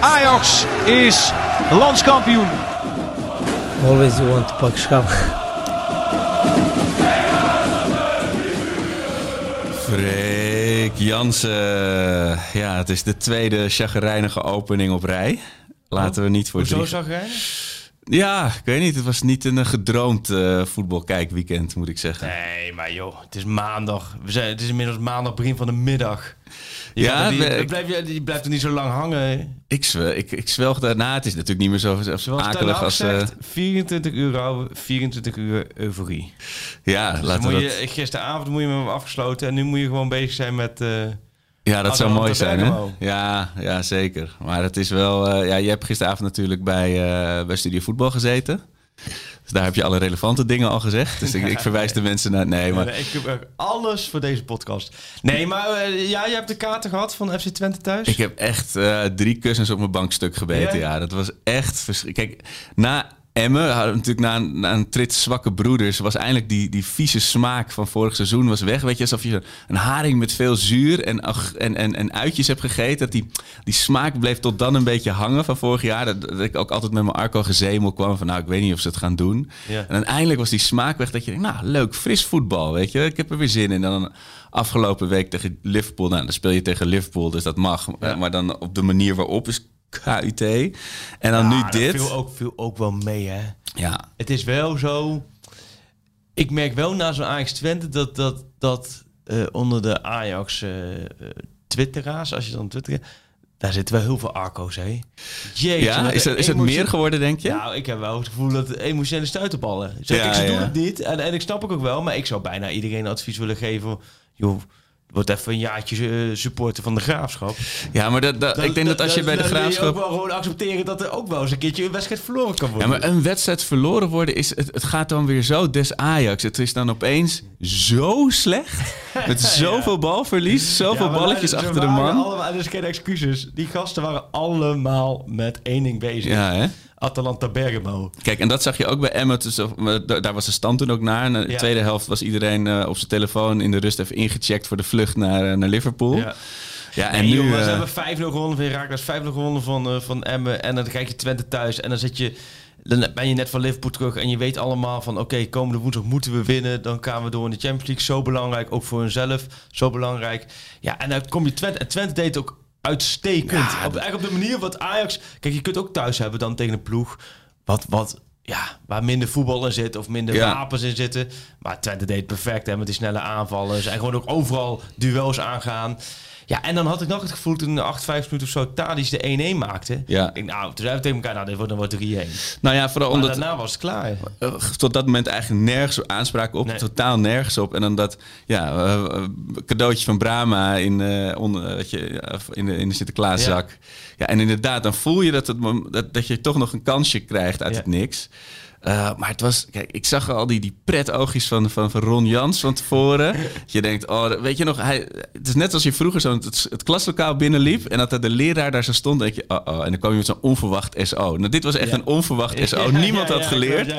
Ajax is landskampioen. Always you want to pak schap. Freek Jansen. Ja, het is de tweede chagrijnige opening op rij. Laten we niet voor Hoezo drie... Ja, ik weet niet. Het was niet een gedroomd uh, voetbalkijkweekend, moet ik zeggen. Nee, maar joh, het is maandag. We zijn, het is inmiddels maandag, begin van de middag. Je Ja, die, blijf, je, die blijft er niet zo lang hangen. Ik, zwe- ik, ik zwelg daarna. Het is natuurlijk niet meer zo, zo Zoals akelig als... Eh, zegt, 24 uur houden, 24 uur euforie. ja, Dus laten we dat... je, gisteravond moet je met hem afgesloten en nu moet je gewoon bezig zijn met... eh, Ja, dat zou mooi zijn, hè? Ja, ja, zeker. Maar het is wel... eh, ja, je hebt gisteravond natuurlijk bij, eh, bij Studio Voetbal gezeten. Dus daar heb je alle relevante dingen al gezegd. Dus ik, ik verwijs de mensen naar... Nee, maar... Nee, ik heb alles voor deze podcast. Nee, maar eh, ja, je hebt de kaarten gehad van FC Twente thuis? Ik heb echt drie kussens op mijn bankstuk gebeten. Ja? Ja, dat was echt verschrikkelijk. Kijk, na Emmen, hadden we natuurlijk na een, na een trit zwakke broeders, was eindelijk die, die vieze smaak van vorig seizoen was weg. Weet je, alsof je een haring met veel zuur en, en, en, en uitjes hebt gegeten. Dat die, die smaak bleef tot dan een beetje hangen van vorig jaar. Dat, dat ik ook altijd met mijn Arco gezemel kwam van, nou, ik weet niet of ze het gaan doen. Ja. En uiteindelijk was die smaak weg dat je denkt, nou, leuk, fris voetbal, weet je. Ik heb er weer zin in. En dan afgelopen week tegen Liverpool, nou, dan speel je tegen Liverpool, dus dat mag. Maar dan op de manier waarop is KUT. En dan nu Ja, dat dit. viel ook, viel ook wel mee, hè? Ja, Het is wel zo. Ik merk wel na zo'n Ajax Twente dat, dat, dat eh, onder de Ajax eh, eh, Twitteraars, als je dan twittert, daar zitten wel heel veel arco's, hè? Jeetje, ja is, het, is het meer geworden, denk je? Nou, ik heb wel het gevoel dat emotionele stuiterballen. Zeg, Ja, ik, ze doen ja. het niet. En, en ik snap het ook wel, maar ik zou bijna iedereen advies willen geven. Joh, word even een jaartje eh, supporter van de graafschap. Ja, maar dat, dat, ik denk dat als je bij de wil je ook graafschap. wel gewoon accepteren dat er ook wel eens een keertje een wedstrijd verloren kan Ja, worden. maar een wedstrijd verloren worden is. Het, het gaat dan weer zo des Ajax. Het is dan opeens zo slecht. Met zoveel balverlies, zoveel Ja, balletjes achter de man. Allemaal, dus geen excuses. Die gasten waren allemaal met één ding bezig. Ja, hè? Atalanta Bergamo. Kijk, en dat zag je ook bij Emmen. Dus, daar was de stand toen ook naar. En de Ja. tweede helft was iedereen eh, op zijn telefoon in de rust even ingecheckt voor de vlucht naar, eh, naar Liverpool. Ja, Ja. en En nu. joh, maar eh, ze hebben 5-0 gewonnen van Herakles, 5-0 gewonnen van, eh, van Emmen. En dan krijg je Twente thuis. En dan zit je... Dan ben je net van Liverpool terug en je weet allemaal van... oké, komende woensdag moeten we winnen. Dan gaan we door in de Champions League. Zo belangrijk, ook voor hunzelf. Zo belangrijk. Ja, en dan kom je Twente... En Twente deed ook uitstekend. op, eigenlijk op de manier wat Ajax... Kijk, je kunt ook thuis hebben dan tegen een ploeg... wat, wat ja, waar minder voetbal in zit of minder Ja. wapens in zitten. Maar Twente deed perfect hè, met die snelle aanvallen. Ze gewoon ook overal duels aangaan. Ja, en dan had ik nog het gevoel toen in de 8, 5 minuten of zo Tadic de 1-1 maakte. Ja. Ik denk, nou, toen zeiden we tegen elkaar, nou, dit wordt dan wordt 3-1. nou ja, vooral Maar omdat. daarna was het klaar. eh, tot dat moment eigenlijk nergens aanspraak op. Nee. Totaal nergens op. En dan dat ja, eh, eh, cadeautje van Brahma in, onder, je, in, de, in de Sinterklaaszak. Ja. en inderdaad, dan voel je dat, het, dat, dat je toch nog een kansje krijgt uit Ja. het niks. Eh, maar het was, kijk, ik zag al die, die pret-oogjes van, van, van Ron Jans van tevoren. Dat je denkt, oh, weet je nog, hij, het is net als je vroeger zo het, het klaslokaal binnenliep en dat de leraar daar zo stond. denk je, oh, oh, en dan kwam je met zo'n onverwacht SO. Nou, dit was echt Ja. een onverwacht SO. Ja, Niemand ja, had geleerd.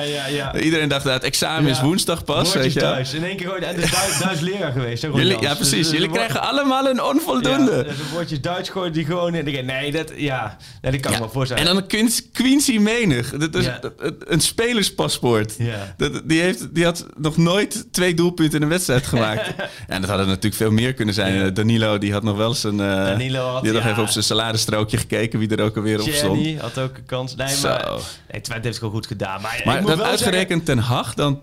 Iedereen dacht, nou, het examen is woensdag pas. Weet je. thuis. In één keer gooide en de Duits, Duits leraar geweest. hè, Jullie, ja, precies. Dus, Jullie eh, krijgen allemaal een onvoldoende. Ja, dus een woordje Duits gooide die gewoon in. Nee, dat, ja, nee, dat kan ik me voorstellen. En dan Quincy Menig. Dat is een spelerspaspoort. Ja. Dat, die, heeft, die had nog nooit twee doelpunten in een wedstrijd gemaakt. en dat hadden natuurlijk veel meer kunnen zijn. Ja. Eh, Danilo die had nog wel eens een... eh, Danilo had- die had nog ja. even op zijn saladestrookje gekeken wie er ook alweer op stond. Jenny had ook een kans. Nee, Zo. maar nee, Twente heeft het gewoon goed gedaan. Maar, Maar dat uitgerekend Ten Hag dan...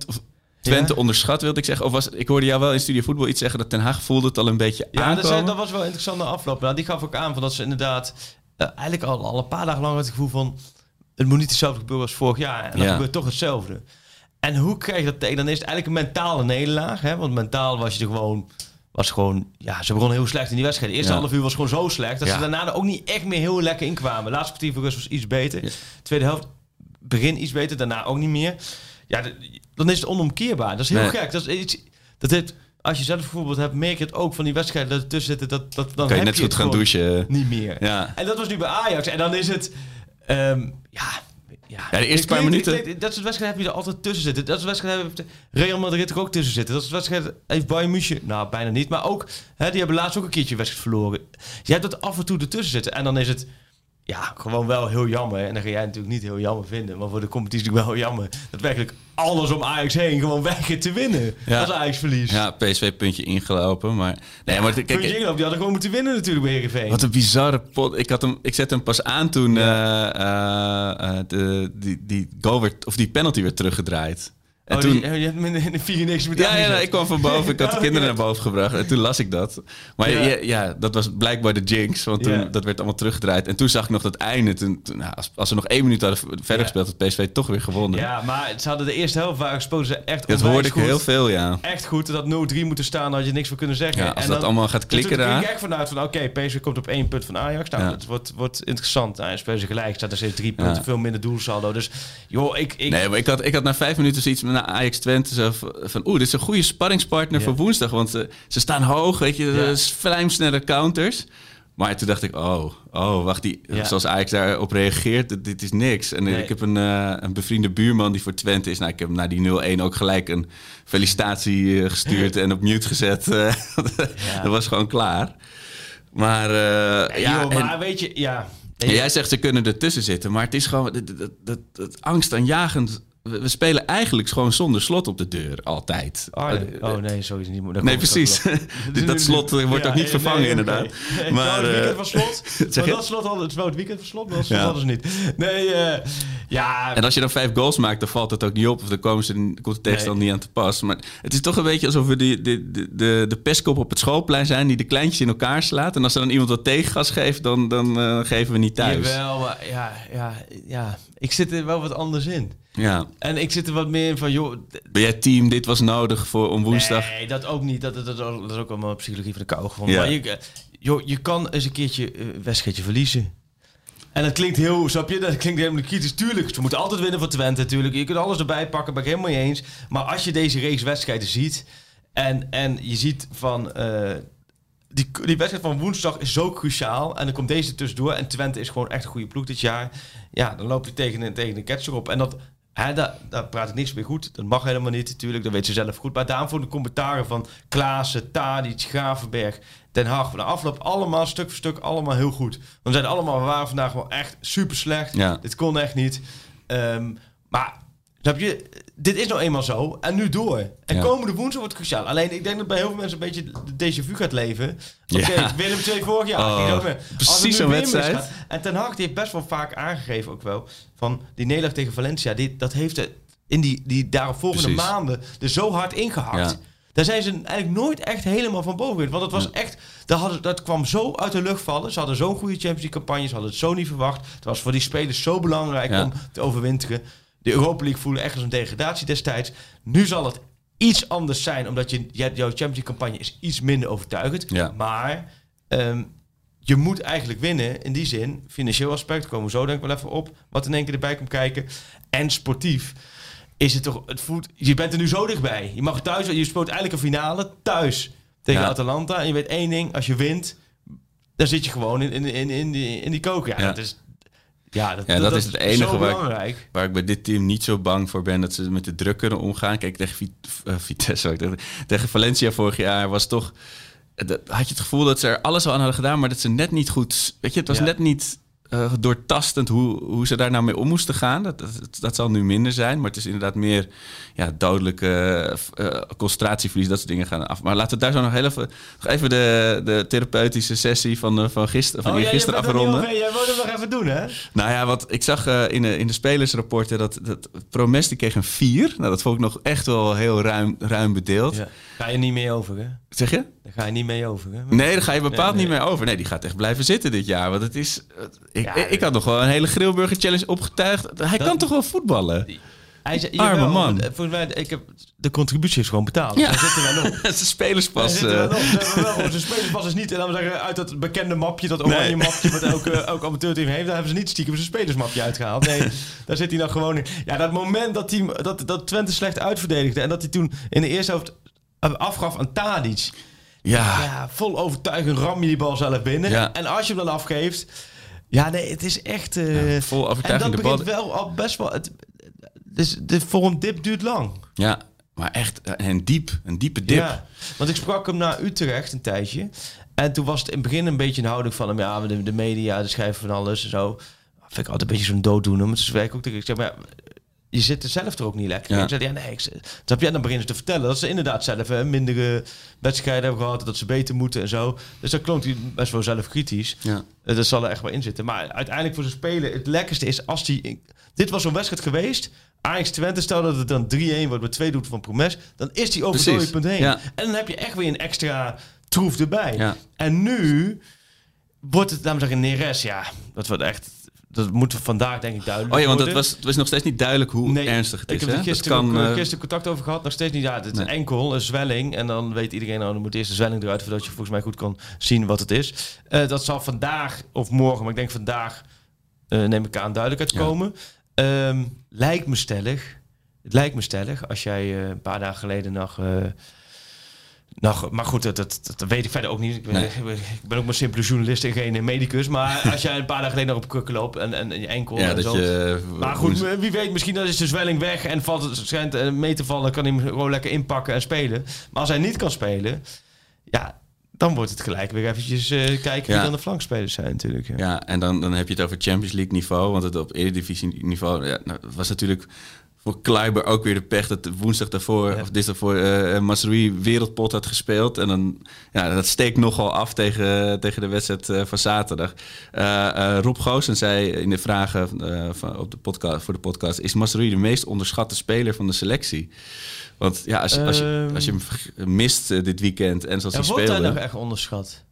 Twente Ja. onderschat, wilde ik zeggen. Of was, ik hoorde jou wel in Studio Voetbal iets zeggen dat Ten Hag voelde het al een beetje Ja, dat, aankomen. zei- dat was wel interessant na afloop. Nou, die gaf ook aan van dat ze inderdaad eh, eigenlijk al, al een paar dagen lang het gevoel van het moet niet hetzelfde gebeuren als vorig jaar. En dan Ja. gebeurt toch hetzelfde. En hoe krijg je dat tegen? Dan is het eigenlijk een mentale nederlaag. Hè? Want mentaal was je er gewoon was gewoon... Ja, ze begonnen heel slecht in die wedstrijd. De eerste Ja. half uur was gewoon zo slecht... dat ze daarna er ook niet echt meer heel lekker in kwamen. Laatste kwartier van rust was iets beter. Tweede helft begin iets beter, daarna ook niet meer. Ja, dan is het onomkeerbaar. Dat is heel Nee. gek. Dat is iets... Dat heeft, als je zelf bijvoorbeeld hebt, merk je het ook van die wedstrijden dat er tussen zitten. Dat, dat, dan Kan je heb net je goed het gaan douchen. Niet meer. Ja. En dat was nu bij Ajax. En dan is het... ehm, ja, ja, Ja, de eerste paar minuten- dat soort wedstrijden heb je er altijd tussen zitten. Dat soort wedstrijden heeft Real Madrid er ook tussen zitten. Dat soort wedstrijden heeft Bayern München... Nou, bijna niet. Maar ook, hè, die hebben laatst ook een keertje wedstrijd verloren. Je hebt dat af en toe ertussen zitten. En dan is het... Ja, gewoon wel heel jammer. En dan ga jij natuurlijk niet heel jammer vinden. Maar voor de competitie wel heel jammer. Dat werkelijk alles om Ajax heen gewoon weigert te winnen. Ja. Als Ajax verliest. Ja, PSV puntje ingelopen. Maar, nee, maar kijk, Kun je ingelopen, die hadden gewoon moeten winnen natuurlijk bij Heerenveen. Wat een bizarre pot. Ik, had hem, ik zette hem pas aan toen eh, eh, eh, de, die, die, goal werd, of die penalty werd teruggedraaid. En oh, toen, die- je hebt hem in de- in de 94 moeten ja, ja, aangezet. ik kwam van boven. Ik had de Oh, kinderen naar boven gebracht. En toen las ik dat. Maar Ja. ja, dat was blijkbaar de jinx. Want toen, dat werd allemaal teruggedraaid. En toen zag ik nog dat einde. Toen, toen, nou, als, als ze nog één minuut hadden verder gespeeld, had PSV toch weer gewonnen. Ja, maar ze hadden de eerste helft gesproken ze echt dat hoorde ik goed. heel veel, ja. Echt goed. Dat 0-3 moeten staan, daar had je niks voor kunnen zeggen. Ja, als En dat dan- allemaal gaat klikken toen ging daar. ik echt vanuit van, oké, PSV komt op één punt van Ajax. Nou, dat wordt, wordt interessant. Nou, spelen ze gelijk, staat er steeds drie punten, veel minder doelsaldo. Dus, joh, ik... ik Nee, maar ik had, ik had na vijf minuten zoiets met Ajax Twente. Zo van, oeh, dit is een goede sparringspartner Ja. voor woensdag. Want ze, ze staan hoog, weet je, Ja. ja. vlijmsnelle counters. Maar toen dacht ik, oh, oh wacht, die, Ja. zoals Ajax daarop reageert, dit, dit is niks. En Nee. ik heb een, eh, een bevriende buurman die voor Twente is. Nou, ik heb na die 0-1 ook gelijk een felicitatie eh, gestuurd en op mute gezet. Eh, Dat was gewoon klaar. Maar eh, ja, joh, en- maar weet je, ja... ja, jij zegt ze kunnen ertussen zitten, maar het is gewoon dat, dat, dat, dat angstaanjagend. We, we spelen eigenlijk gewoon zonder slot op de deur, altijd. Oh, nee. Eh, oh nee, sorry. Niet, daar nee, kom ik precies. op. dat slot eh, wordt Ja, ook niet nee, vervangen, nee, inderdaad. Nee, Maar, het weekend eh, van slot. maar dat slot hadden, het is wel het weekend van slot, maar dat slot Ja. hadden ze niet. Nee, eh, ja... En als je dan vijf goals maakt, dan valt het ook niet op. Of dan komen ze, komt de tegenstander niet aan te pas. Maar het is toch een beetje alsof we de, de, de, de, de pestkop op het schoolplein zijn... die de kleintjes in elkaar slaat. En als er dan iemand wat tegengas geeft, dan, dan eh, geven we niet thuis. Jawel, maar ja, ja, ja, ik zit er wel wat anders in. Ja. En ik zit er wat meer in van, joh... Ben jij team, dit was nodig voor om woensdag... Nee, dat ook niet. Dat, dat, dat, dat is ook allemaal psychologie van de kou gevonden. Ja. Maar je, eh, joh, je kan eens een keertje eh, een wedstrijdje verliezen. En dat klinkt heel, snap je? Dat klinkt helemaal kritisch. Tuurlijk, ze moeten altijd winnen van Twente, natuurlijk. Je kunt alles erbij pakken, ben ik helemaal mee eens. Maar als je deze reeks wedstrijden ziet... en, en je ziet van... eh, die, die wedstrijd van woensdag is zo cruciaal. En dan komt deze tussendoor. En Twente is gewoon echt een goede ploeg dit jaar. Ja, dan loop je tegen, tegen een catcher op. En dat, hè, daar, daar praat ik niks meer goed. Dat mag helemaal niet natuurlijk. Dat weet ze zelf goed. Maar daarom voor de commentaren van Klaassen, Tadic, Gravenberg, Den Haag. Van de afloop allemaal stuk voor stuk allemaal heel goed. Dan zijn allemaal, we waren vandaag wel echt super slecht. Ja. Dit kon echt niet. Ehm, maar... Snap je, dit is nou eenmaal zo. En nu door. En Ja. komende woensdag wordt cruciaal. Alleen ik denk dat bij heel veel mensen een beetje de déjà vu gaat leven. Oké, Ja. Willem II vorig jaar. Oh, ging precies zo'n wedstrijd. En Ten Hag die heeft best wel vaak aangegeven ook wel. Van die nederlaag tegen Valencia. Die, dat heeft het in die, die daaropvolgende maanden er zo hard ingehakt. Ja. Daar zijn ze eigenlijk nooit echt helemaal van boven geweest. Want het was echt... Dat, hadden, dat kwam zo uit de lucht vallen. Ze hadden zo'n goede Champions League campagne. Ze hadden het zo niet verwacht. Het was voor die spelers zo belangrijk om te overwinteren. De Europa League voelde echt als een degradatie destijds. Nu zal het iets anders zijn. Omdat je, jouw Champions League campagne is iets minder overtuigend. Ja. Maar ehm, je moet eigenlijk winnen. In die zin, financieel aspect, komen we zo denk ik wel even op. Wat in één keer erbij komt kijken. En sportief is het toch... Het voelt, je bent er nu zo dichtbij. Je mag thuis... Je speelt eigenlijk een finale thuis tegen Ja. Atalanta. En je weet één ding. Als je wint, dan zit je gewoon in, in, in, in, die, in die koker. Ja, Ja. is... Ja, dat, Ja, dat is het enige waar ik-. Waar ik bij dit team niet zo bang voor ben dat ze met de druk kunnen omgaan. Kijk, tegen Vit- eh, Vitesse, tegen, tegen Valencia vorig jaar was toch. dat- had je het gevoel dat ze er alles al aan hadden gedaan, maar dat ze net niet goed. Weet je, het was Ja. net niet eh, doortastend hoe, hoe ze daar nou mee om moesten gaan. Dat, dat, dat zal nu minder zijn, maar het is inderdaad meer ja, dodelijke eh, concentratieverlies, dat soort dingen gaan af. Maar laten we daar zo nog heel even, nog even de, de therapeutische sessie van, van, gister, van Oh, ja, gisteren er afronden. Jij wilde het nog even doen, hè? Nou ja, wat ik zag in, de, in de spelersrapporten dat, dat Promes die kreeg een 4. Nou, dat vond ik nog echt wel heel ruim, ruim bedeeld. Ja. Ga je niet mee over, hè? Zeg je? Daar ga je niet mee over, hè? Nee, daar ga je bepaald Nee, niet meer over. Nee, die gaat echt blijven zitten dit jaar. Want het is. Ik, Ja, ik, had nog wel een hele Grillburger Challenge opgetuigd. Hij kan toch wel voetballen? Hij zei, Arme jawel, man. eh, Volgens mij, ik heb de contributie is gewoon betaald. Ja. Hij zit er wel op. Het is spelerspas. Hij zit er wel eh. op. Wel gewoon zijn spelerspas is niet, en laten we zeggen, uit dat bekende mapje, dat oranje Nee. mapje wat elke, elk amateurteam heeft, daar hebben ze niet stiekem zijn spelersmapje uitgehaald. Nee, daar zit hij dan gewoon in. Ja, dat moment dat, hij, dat, dat Twente slecht uitverdedigde en dat hij toen in de eerste helft afgaf aan Tadic. ja. Ja, vol overtuiging ram je die bal zelf binnen. Ja. En als je hem dan afgeeft, ja, nee, het is echt... eh, Ja, vol en overtuiging dat de bal. begint wel al best wel... Het, dus de vorm dip duurt lang. Ja, maar echt eh, een diep, een diepe dip. Ja, want ik sprak hem naar Utrecht een tijdje. En toen was het in het begin een beetje een houding van hem. Ja, de, de media, de schrijven van alles en zo. Vind ik altijd een beetje zo'n dooddoener. Maar toen zei ik ook ik zeg, maar ja, je zit er zelf er ook niet lekker. Ja. in. Ik zei, ja, nee, ik, snap je? En dan beginnen ze te vertellen dat ze inderdaad zelf hè, mindere wedstrijden hebben gehad. Dat ze beter moeten en zo. Dus dan klonk hij best wel zelf kritisch. Ja. Eh, Dat zal er echt wel in zitten. Maar uiteindelijk voor zijn spelen, het lekkerste is als die... Dit was zo'n wedstrijd geweest. Ajax Twente, stel dat het dan 3-1 wordt met twee doelpunten van Promes. Dan is die over het punt heen. Ja. En dan heb je echt weer een extra troef erbij. Ja. En nu wordt het, laten we zeggen, Neres. Ja, dat wordt echt... Dat moet vandaag denk ik duidelijk Oh ja, want het was, het was nog steeds niet duidelijk hoe Nee, ernstig het is. ik heb er gisteren, kan, ook, eh, eh, gisteren contact over gehad. Nog steeds niet. Ja, het is Nee. enkel een zwelling. En dan weet iedereen, nou, dan moet eerst de zwelling eruit... voordat je volgens mij goed kan zien wat het is. Eh, dat zal vandaag of morgen, maar ik denk vandaag... neem ik aan duidelijkheid Ja. komen. Ehm, lijkt me stellig. Het lijkt me stellig als jij een paar dagen geleden nog... eh, nog, maar goed, dat, dat, dat weet ik verder ook niet. Ik ben, Nee. ik ben ook maar simpele journalist en geen medicus. Maar als jij een paar dagen geleden nog op kukken loopt en, en, en je enkel ja, en zo... je... Maar goed, wie weet, misschien is de zwelling weg en valt het schijnt eh, mee te vallen, kan hij hem gewoon lekker inpakken en spelen. Maar als hij niet kan spelen, ja, dan wordt het gelijk weer eventjes eh, kijken Ja. wie dan de flankspelers zijn natuurlijk. Ja. Ja, en dan, dan heb je het over Champions League niveau. Want het op Eredivisie niveau ja, nou, was natuurlijk voor Kleiber ook weer de pech dat woensdag daarvoor, Ja. of dinsdag daarvoor, eh Masrui wereldpot had gespeeld. En dan, ja, dat steekt nogal af tegen, tegen de wedstrijd eh, van zaterdag. Eh, eh, Rob Goosen zei in de vragen eh, van, op de podcast, voor de podcast, is Masrui de meest onderschatte speler van de selectie? Want ja, als, je- als, je, Ehm. als je hem mist eh, dit weekend en zoals hij wordt hij speelde... nog echt onderschat?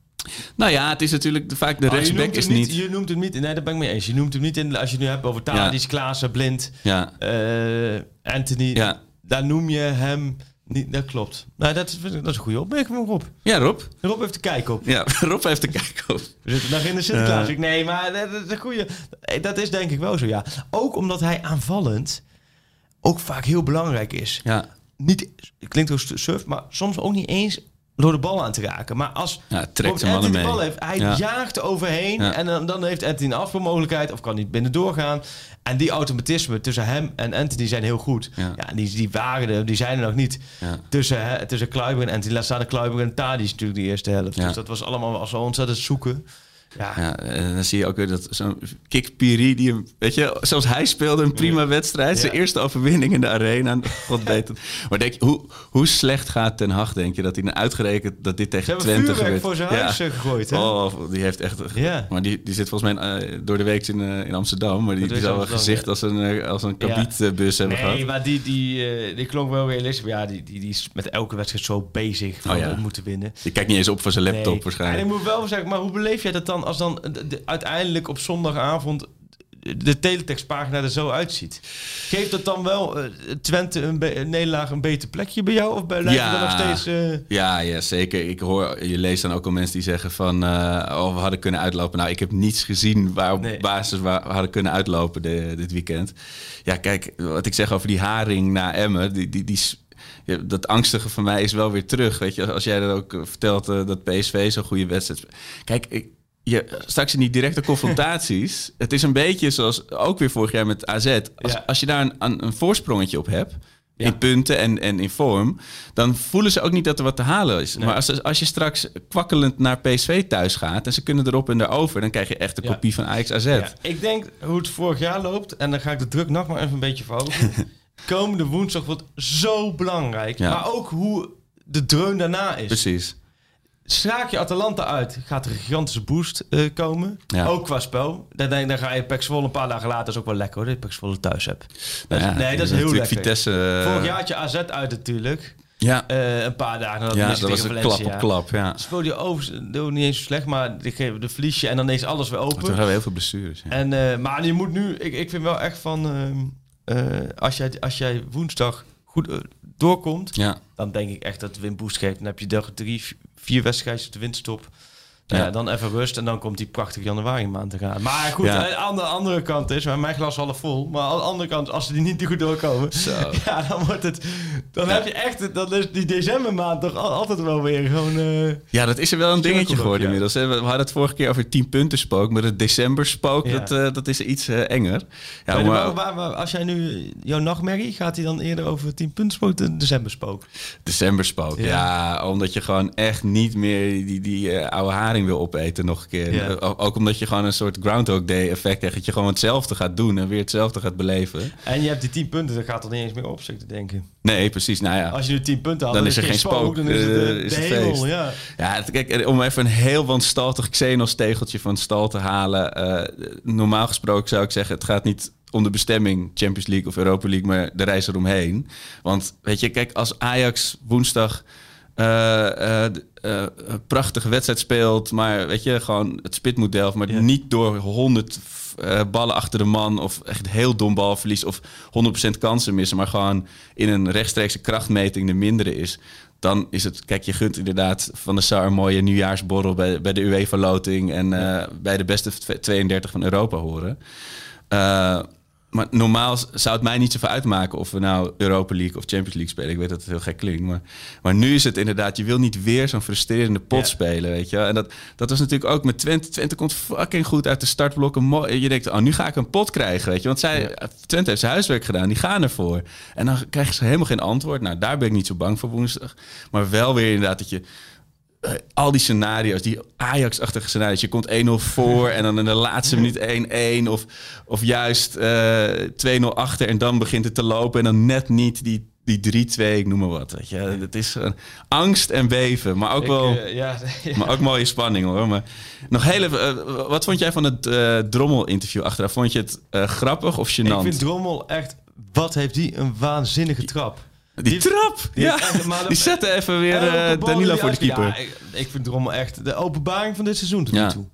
Nou ja, het is natuurlijk de- vaak de Oh, rechtsback is niet... Je noemt hem niet, nee, daar ben ik mee eens. Je noemt hem niet in, als je het nu hebt over Tadic, Klaassen, Blind, Ja, eh, Anthony. ja. Daar noem je hem niet, dat klopt. Nou, dat is, dat is een goede opmerking van Rob. ja, Rob. Rob heeft de kijk op. Ja, Rob heeft te kijken op. We zitten nog in de Sinterklaas. Ik nee, maar dat, is een goeie. Eh, Dat is denk ik wel zo, ja. Ook omdat hij aanvallend ook vaak heel belangrijk is. Ja, Niet, het klinkt ook surf, maar soms ook niet eens door de bal aan te raken. Maar als ja trekt mee. de bal heeft, hij Ja. jaagt er overheen Ja. en dan, dan heeft Anthony een afspeelmogelijkheid of kan niet binnen doorgaan. En die automatismen tussen hem en Anthony zijn heel goed. Ja. Ja, die, die waren er, die zijn er nog niet. Tussen, hè, tussen Kluiber en Anthony. Laat staan de Kluiber en Tadic natuurlijk die eerste helft. Dus dat was allemaal wel zo ontzettend zoeken. Ja, Ja, en dan zie je ook weer dat zo'n Kik Piri, die hem, weet je, zoals hij speelde een prima wedstrijd. Zijn Ja. eerste overwinning in de arena. God weet het. Maar denk je, hoe, hoe slecht gaat Ten Hag, denk je, dat hij nou uitgerekend dat dit tegen Twente gebeurt? voor zijn huis eh, gegooid, hè? Oh, die heeft echt... Ja. Maar die, die zit volgens mij eh, door de week in, eh, in Amsterdam. Maar die, die zou een gezicht als een, als een kabietbus hebben Nee, gehad. maar die, die, die klonk wel realistisch. Ja, die, die, die is met elke wedstrijd zo bezig van Oh ja. we moeten winnen. Die kijkt niet eens op van zijn laptop Nee. waarschijnlijk. En ik moet wel zeggen, maar hoe beleef jij dat dan als dan de- de- uiteindelijk op zondagavond de teletextpagina er zo uitziet? Geeft dat dan wel eh, Twente een, nederlaag een beter plekje bij jou? Of bij lijkt Ja. nog steeds... eh, Ja, ja, zeker. Ik hoor, je leest dan ook al mensen die zeggen van, oh, we hadden kunnen uitlopen. Nou, ik heb niets gezien waar op Nee. basis waar we hadden kunnen uitlopen de- dit weekend. Ja, kijk, wat ik zeg over die haring na Emmen, die, die, die, ja, dat angstige van mij is wel weer terug. Weet je, als jij dat ook vertelt dat PSV zo'n goede wedstrijd. Kijk, ik, je, straks in die directe confrontaties, het is een beetje zoals ook weer vorig jaar met AZ. Als, Ja. als je daar een, een, voorsprongetje op hebt, Ja. in punten en, en in vorm, dan voelen ze ook niet dat er wat te halen is. Nee. Maar als, als je straks kwakkelend naar PSV thuis gaat en ze kunnen erop en erover, dan krijg je echt een Ja. kopie van Ajax AZ. Ja, ik denk hoe het vorig jaar loopt, en dan ga ik de druk nog maar even een beetje verhogen. Komende woensdag wordt zo belangrijk. Maar ook hoe de dreun daarna is. Precies. Schraak je Atalanta uit, gaat er een gigantische boost eh, komen. Ja. Ook qua spel. Dan, denk, dan ga je Pek een paar dagen later, is ook wel lekker hoor, dat je Pek Zwolle thuis hebt. Dat Nou is- ja, nee, dat is heel lekker. Vitesse. eh, Vorig jaar had je AZ uit natuurlijk. Ja, Eh, een paar dagen nadat ja dat was een klap op klap. Ja. Speelde je over, dat niet eens zo slecht, maar die geven de verlies je en dan is alles weer open. toen hebben we heel veel blessures. Ja. En, maar je moet nu, ik, ik vind wel echt van, ehm, eh, als, jij, als jij woensdag goed doorkomt, Ja. dan denk ik echt dat de win boost geeft. Dan heb je dag drie, vier wedstrijdjes op de winterstop. Nou ja. Ja. dan even rust en dan komt die prachtige januari maand te gaan. Maar goed, Ja. aan de andere kant is, maar mijn glas half vol. Maar aan de andere kant, als ze die niet goed doorkomen, Zo. ja, dan wordt het, dan heb je echt, dan is die decembermaand toch al- altijd wel weer gewoon. eh, Ja, dat is er wel een dingetje geworden inmiddels. hè. We hadden het vorige keer over 10 punten spook, maar het december spook, Ja. dat, eh, dat is iets eh, enger. Ja, maar- waar- waar- waar- als jij nu jouw nachtmerrie, gaat hij dan eerder over 10 punten spook de december spook? December spook, Ja. ja. Omdat je gewoon echt niet meer die, die oude wil opeten nog een keer. Ja. Eh, Ook, omdat je gewoon een soort Groundhog Day effect krijgt. Dat je gewoon hetzelfde gaat doen en weer hetzelfde gaat beleven. En je hebt die 10 punten, dat gaat er niet eens meer op, zit ik te denken. Nee, precies. Nou ja. Als je nu 10 punten had, Dan dan, is er geen spook, dan is het, eh, eh, is de het hemel, feest. ja. Ja, kijk, om even een heel wanstaltig Xenos-tegeltje van stal te halen. normaal gesproken zou ik zeggen, het gaat niet om de bestemming Champions League of Europa League, maar de reis eromheen. Want weet je, kijk, als Ajax woensdag eh, d- eh, een prachtige wedstrijd speelt, maar weet je, gewoon het spitmodel, maar Ja. niet door 100 eh, ballen achter de man of echt heel dom balverlies of 100% kansen missen, maar gewoon in een rechtstreekse krachtmeting de mindere is. Dan is het, kijk, je gunt inderdaad van de Sar een mooie nieuwjaarsborrel bij, bij de UEFA-loting en eh, bij de beste v- 32 van Europa horen. Eh, maar normaal zou het mij niet zoveel uitmaken of we nou Europa League of Champions League spelen. Ik weet dat het heel gek klinkt. Maar, maar nu is het inderdaad, je wil niet weer zo'n frustrerende pot Ja. spelen. Weet je? wel. En dat, dat was natuurlijk ook met Twente. Twente komt fucking goed uit de startblokken. Je denkt, oh, nu ga ik een pot krijgen. Weet je? Want zij, Twente heeft zijn huiswerk gedaan, die gaan ervoor. En dan krijgen ze helemaal geen antwoord. Nou, daar ben ik niet zo bang voor woensdag. Maar wel weer inderdaad dat je eh, al die scenario's, die Ajax-achtige scenario's. Je komt 1-0 voor en dan in de laatste minuut 1-1. Of, of juist eh 2-0 achter en dan begint het te lopen. En dan net niet die, die 3-2, ik noem maar wat. Weet je. Het is angst en beven, maar ook Ik, wel... eh, ja, Maar ook mooie spanning hoor. Maar nog heel even, eh, wat vond jij van het eh Drommel-interview achteraf? Vond je het eh, grappig of gênant? ik vind Drommel echt, wat heeft die een waanzinnige trap. Die, trap! die ja, die zette even weer eh, die voor de keeper. Ja, ik, ik vind Drommel echt de openbaring van dit seizoen tot Ja. nu toe.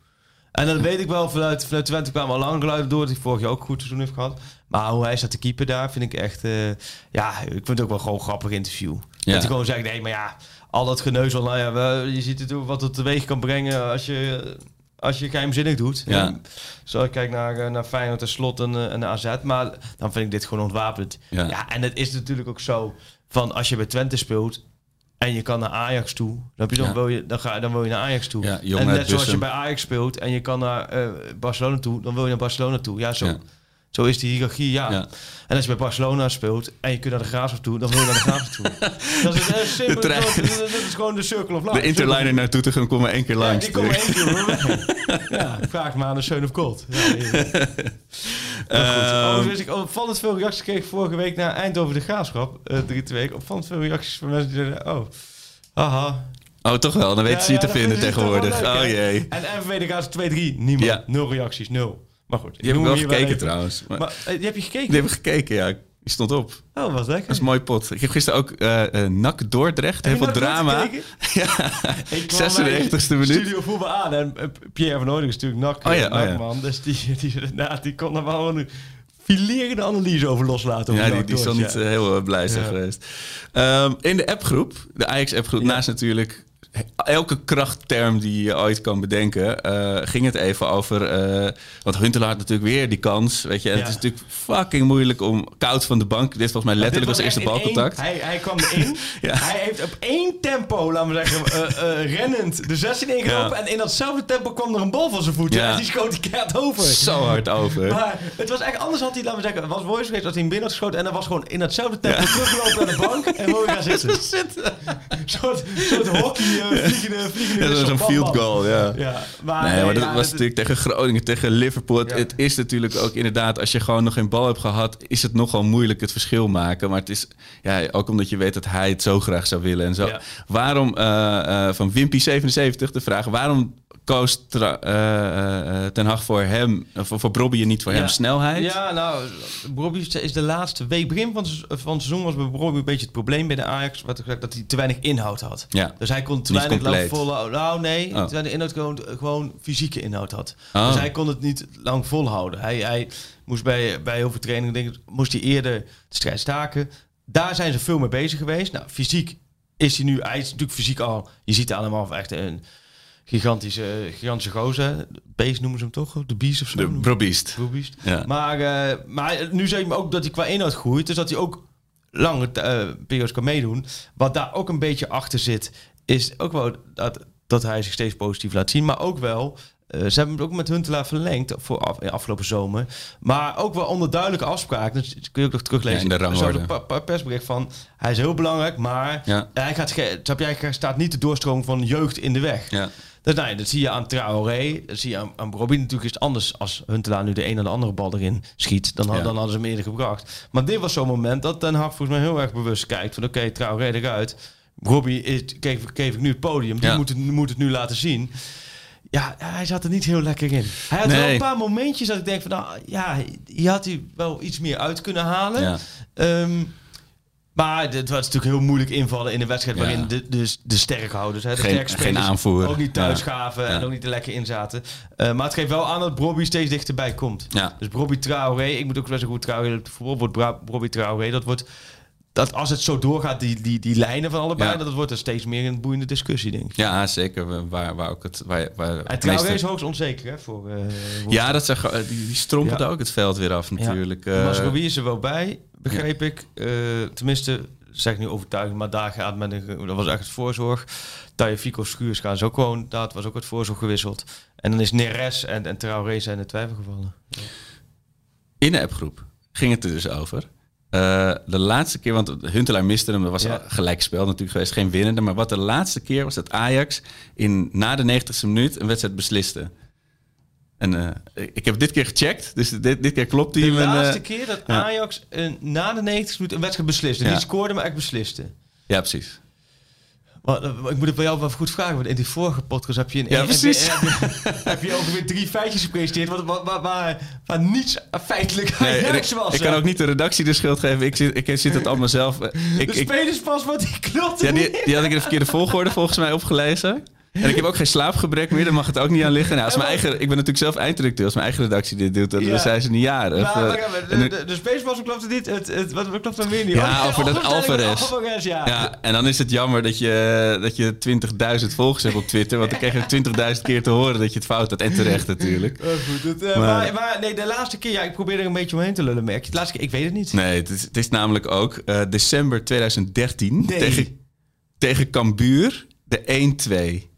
En dan weet ik wel, vanuit, vanuit Twente kwamen al lang geluiden door... dat hij vorig jaar ook een goed seizoen heeft gehad. Maar hoe hij staat te keeper daar, vind ik echt... eh, ja, ik vind het ook wel gewoon een grappig interview. Ja. Dat hij gewoon zegt, nee, maar ja... al dat geneuzel, nou ja, we- je ziet het wat het teweeg kan brengen... als je, als je geheimzinnig doet. Ja. En Zo, ik kijk naar, eh, naar Feyenoord en Slot en, eh, en AZ. Maar dan vind ik dit gewoon ontwapend. Ja. Ja. en het is natuurlijk ook zo... van als je bij Twente speelt... En je kan naar Ajax toe. Dan, heb je dan, Ja. wil je, dan, ga, dan wil je naar Ajax toe. Ja, en net zoals je bij Ajax speelt en je kan naar eh, Barcelona toe, dan wil je naar Barcelona toe. Ja, zo, Ja. Zo is die hiërarchie, ja. Ja. En als je bij Barcelona speelt en je kunt naar de Graafschap toe, dan wil je naar de Graafschap toe. dat is eh, simpel. De trein. Dat, is gewoon de circle of life. De interliner naar Doetinchem komt maar één keer Ja, langs. die komen één keer voorbij. Ja, vraag maar aan de Seun of Cold. Ja. Maar goed. Wist ik opvallend veel reacties kreeg vorige week naar Eindhoven de Graafschap. eh drie twee weken. Opvallend veel reacties van mensen die zeiden, oh, haha. Oh, toch wel. Dan weten Ja, ze je ja, te vinden tegenwoordig. leuk, oh jee. En MVV de Graafschap 2-3, niemand. Ja. Nul reacties, nul. Maar goed. Die heb ik wel gekeken trouwens. Maar, Maar eh, die heb je gekeken? die heb ik gekeken, ja. Die stond op. Oh, wat lekker. Dat is een mooi pot. Ik heb gisteren ook eh eh, NAC Dordrecht. Heel veel drama. Ja, Ik kwam bij 96e minuut. Studio voetbal aan en Pierre van Noording is natuurlijk nak, Oh ja, oh ja. nakman. Dus die, die, die, die kon er wel een filerende analyse over loslaten. over Ja, die, die niet ja. heel blij zijn Ja. geweest. Ehm, in de appgroep, de Ajax-appgroep, Ja. naast natuurlijk elke krachtterm die je ooit kan bedenken, eh, ging het even over. eh, want Huntelaar had natuurlijk weer die kans. Weet je, en Ja. het is natuurlijk fucking moeilijk om koud van de bank. Dit volgens mij letterlijk was was eerste balcontact. één- hij, hij kwam erin. Ja. Hij heeft op één tempo, laten we zeggen, eh, rennend de 16 ingelopen. Ja. En in datzelfde tempo kwam er een bal van zijn voeten. En die schoot die keihard over. Zo hard over. Maar het was echt anders had hij, laten we zeggen, was mooi geweest als hij binnen had geschoten. En dan was gewoon in datzelfde tempo teruggelopen naar de bank. En weer gaan zitten. Een soort, soort hockey, vliegende, vliegende Ja, een field goal, ja. Ja, maar, Nee, maar dat ja, was natuurlijk tegen Groningen, tegen Liverpool. Het, is natuurlijk ook inderdaad, als je gewoon nog geen bal hebt gehad, is het nogal moeilijk het verschil maken. Maar het is ja, ook omdat je weet dat hij het zo graag zou willen en zo. Waarom, eh, eh, van Wimpy77 de vraag, waarom koos Tra- eh, Ten Hag voor hem, voor, voor en niet voor hem snelheid? Ja, nou, Bobby is de laatste week, begin van, van het seizoen was bij een beetje het probleem bij de Ajax, wat ik dat hij te weinig inhoud had. Ja. Dus hij kon te Niet weinig lang. Nou nee, Oh. te weinig inhoud gewoon, gewoon fysieke inhoud had. Oh. Dus hij kon het niet lang volhouden. Hij, hij moest bij, bij heel veel trainingen, denk ik, moest hij eerder de strijd staken. Daar zijn ze veel mee bezig geweest. Nou, fysiek is hij nu, hij is natuurlijk fysiek al, je ziet allemaal echt een gigantische, gigantische gozer. Beest noemen ze hem toch? De beest of zo? De. Brobeest. Ja. Maar, eh, maar nu zeg me ook dat hij qua inhoud groeit. Dus dat hij ook lange eh, periodes kan meedoen. Wat daar ook een beetje achter zit, is ook wel dat, dat hij zich steeds positief laat zien. Maar ook wel, eh, ze hebben het ook met Huntelaar verlengd voor af, afgelopen zomer. Maar ook wel onder duidelijke afspraken. Dus kun je ook nog teruglezen. Ja, in de Er een persbericht van, hij is heel belangrijk, maar Ja. hij gaat, jij, staat niet de doorstroom van jeugd in de weg. Ja. Dus, nou dat zie je aan Traoré, dat zie je aan, aan Robbie. Natuurlijk is het anders als Huntelaar nu de een en de andere bal erin schiet. Dan, Ja. dan hadden ze hem eerder gebracht. Maar dit was zo'n moment dat Den Haag volgens mij heel erg bewust kijkt. Van oké, Traoré eruit. Robbie is, geef, geef ik nu het podium. Die Ja. moet, het, moet het nu laten zien. Ja, hij zat er niet heel lekker in. Hij had wel een paar momentjes dat ik denk van... Nou, ja, hier had hij wel iets meer uit kunnen halen. Ja. Ehm, maar het was natuurlijk heel moeilijk invallen in een wedstrijd Ja. waarin de, de, de sterkhouders, hè, de Geen- aanvoer. ook niet thuis gaven en ook niet er lekker in zaten. Eh, maar het geeft wel aan dat Bobby steeds dichterbij komt. Dus Bobby Traoré, ik moet ook wel zeggen hoe Traoré. Bra- Bobby Traoré, dat wordt dat als het zo doorgaat, die, die, die lijnen van allebei, Ja. dat het wordt er steeds meer een boeiende discussie, denk ik. Ja, zeker. Waar, waar ook het... Waar, waar En het meeste- is hoogst onzeker hè, voor... eh, Ja, dat zag, die, die strompelde Ja. ook het veld weer af natuurlijk. Eh, Masrowi is er wel bij, begreep ik. Eh, tenminste, zeg ik nu overtuigend, maar daar gaat met een... Dat was echt het voorzorg. Tajafico Schuurs gaan ze ook gewoon... Dat was ook het voorzorg gewisseld. En dan is Neres en, en Traoré zijn in twijfel gevallen. in de appgroep ging het er dus over. Eh, de laatste keer, want Huntelaar miste hem, dat was Ja. al gelijk spel natuurlijk geweest, geen winnende. Maar wat de laatste keer was dat Ajax in, na de 90ste minuut een wedstrijd besliste. En eh, ik heb dit keer gecheckt, dus dit, dit keer klopt hij. De en, eh, laatste keer dat ja. Ajax na de 90 minuten een wedstrijd besliste. Ja. Niet scoorde, maar echt besliste. Ja, precies. Maar, eh, ik moet het bij jou wel goed vragen, want in die vorige podcast heb je, een, Ja, precies. heb je, heb je ongeveer drie feitjes gepresenteerd, waar, waar, waar, waar, waar niets feitelijk Nee, was. ik kan hè. ook niet de redactie de schuld geven. Ik zit, ik zit het allemaal zelf. eh, Ik, de ik, spelerspaspoort, die klopt ja, die, die had ik in de verkeerde volgorde volgens mij opgelezen. En ik heb ook geen slaapgebrek meer, daar mag het ook niet aan liggen. Nou, als mijn eigen, ik ben natuurlijk zelf eindredacteur. Als mijn eigen redactie dit doet, dan Ja. zijn ze niet jarig. Maar, Eh, maar, de, de, de spelerspaspoort klopt het niet. Het, het, wat, klopt dan weer niet? Ja, Oh, over dat Alvarez. Alvarez, ja. Ja, en dan is het jammer dat je, dat je 20.000 volgers hebt op Twitter. Want dan krijg je 20.000 keer te horen dat je het fout had. En terecht natuurlijk. Goed, het, eh, Maar- maar, nee, de laatste keer, ja, ik probeer er een beetje omheen te lullen, merk je. De laatste keer, ik weet het niet. Nee, het is, het is namelijk ook eh, december 2013 Nee. tegen, tegen Cambuur. De 1-2.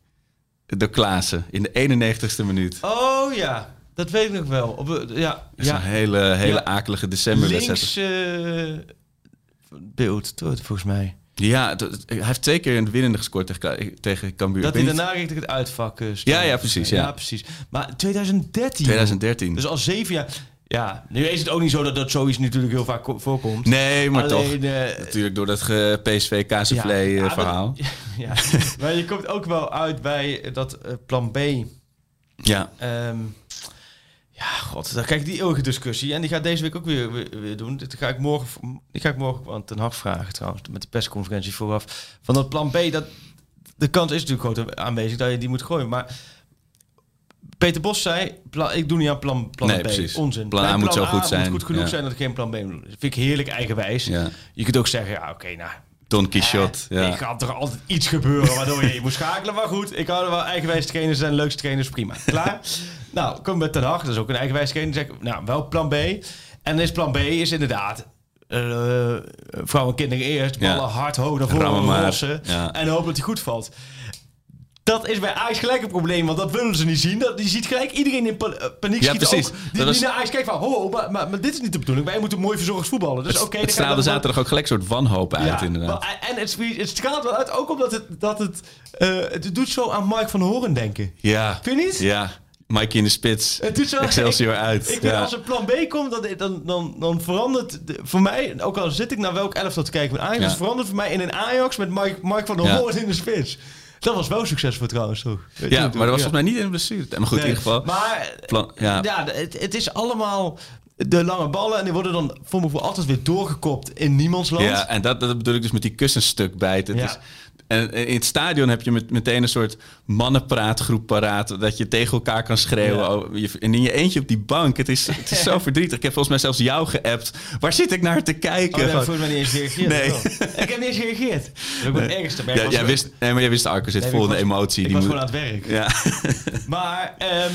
Door Klaassen in de 91ste minuut. Oh ja, dat weet ik nog wel. Op, eh, ja, Dat is een ja. hele, hele Ja. akelige decemberwedstrijd. links eh, beeld, volgens mij. Ja, hij heeft twee keer een winnende gescoord tegen, tegen Cambuur. Dat hij daarna richting het uitvak eh. Ja, ja, precies, ja. precies. Maar 2013. niet, 2013. Dus al zeven jaar. Ja, nu is het ook niet zo dat dat zoiets natuurlijk heel vaak ko- voorkomt. nee, maar toch. Natuurlijk door dat PSV Kazenvlee ja, eh, maar- verhaal. Ja, maar je komt ook wel uit bij dat eh, plan B. Ja, Ehm, ja, god, dan kijk die eeuwige discussie. En die gaat deze week ook weer, weer, weer doen. Dit ga ik morgen, die ga ik morgen aan Ten Hag vragen trouwens, met de persconferentie vooraf. Van dat plan B, dat, de kans is natuurlijk groot aanwezig dat je die moet gooien. Maar Peter Bos zei, ik doe niet aan plan, plan Nee, B. precies. Onzin. Plan A moet zo goed zijn. moet goed genoeg Ja. zijn dat ik geen plan B moet. Dat vind ik heerlijk eigenwijs. ja. Je kunt ook zeggen, ja oké, nou, Don Quixote. eh, ja. Ik had er altijd iets gebeuren waardoor je, je moet schakelen. Maar goed, ik hou er wel eigenwijs trainers zijn leukste trainers, prima. Klaar? nou, kom met Ten Hag, dat is ook een eigenwijs trainer. Zeg, nou, wel plan B. En is plan B is inderdaad... eh vrouwen en kinderen eerst, Ja. ballen hard hoog naar voren. Ja. En hopen dat hij goed valt. Dat is bij Ajax gelijk een probleem, want dat willen ze niet zien. Dat, je ziet gelijk iedereen in pa- eh, paniek Ja, schieten. precies. Ook, die, was- die naar Ajax kijken van, ho, maar, maar, maar dit is niet de bedoeling. Wij moeten mooi verzorgd voetballen. Dus Het, oké, het straalde zaterdag ook gelijk een soort wanhoop uit, inderdaad. maar- en het, het straalt wel uit, ook omdat het, dat het, eh, het doet zo aan Mark van Horen denken. Ja. Vind je niet? Ja. Mikey in de spits. Het doet zo, Excelsior ik, uit. Ik ja. als er plan B komt, dan, dan, dan, dan verandert de- voor mij, ook al zit ik naar welk elftal te kijken met Ajax, Ja. het verandert voor mij in een Ajax met Mark van der Ja. Hoorn in de spits. Dat was wel succesvol trouwens, toch? Ja, maar dat was ja. volgens mij niet in de blessure. Maar goed, in ieder geval. Maar Plan- ja. ja, het, het is allemaal de lange ballen en die worden dan voor me voor altijd weer doorgekopt in niemands land. Ja, en dat, dat bedoel ik dus met die kussenstuk bijten. Het Ja. is, En in het stadion heb je met, meteen een soort mannenpraatgroep paraat. Dat je tegen elkaar kan schreeuwen. Ja. Oh, En in je eentje op die bank. Het is, het is zo verdrietig. Ik heb volgens mij zelfs jou geappt. Waar zit ik naar te Oh, kijken? ik Van- volgens mij niet eens gereageerd. Nee. Ik heb niet eens gereageerd. Dat is ook het ergste. Maar ik ja, jij wist, nee, maar jij wist, Arco zit Nee, vol ik de emotie. Ik die was moet- gewoon aan het werk. Ja. Maar ehm, eh,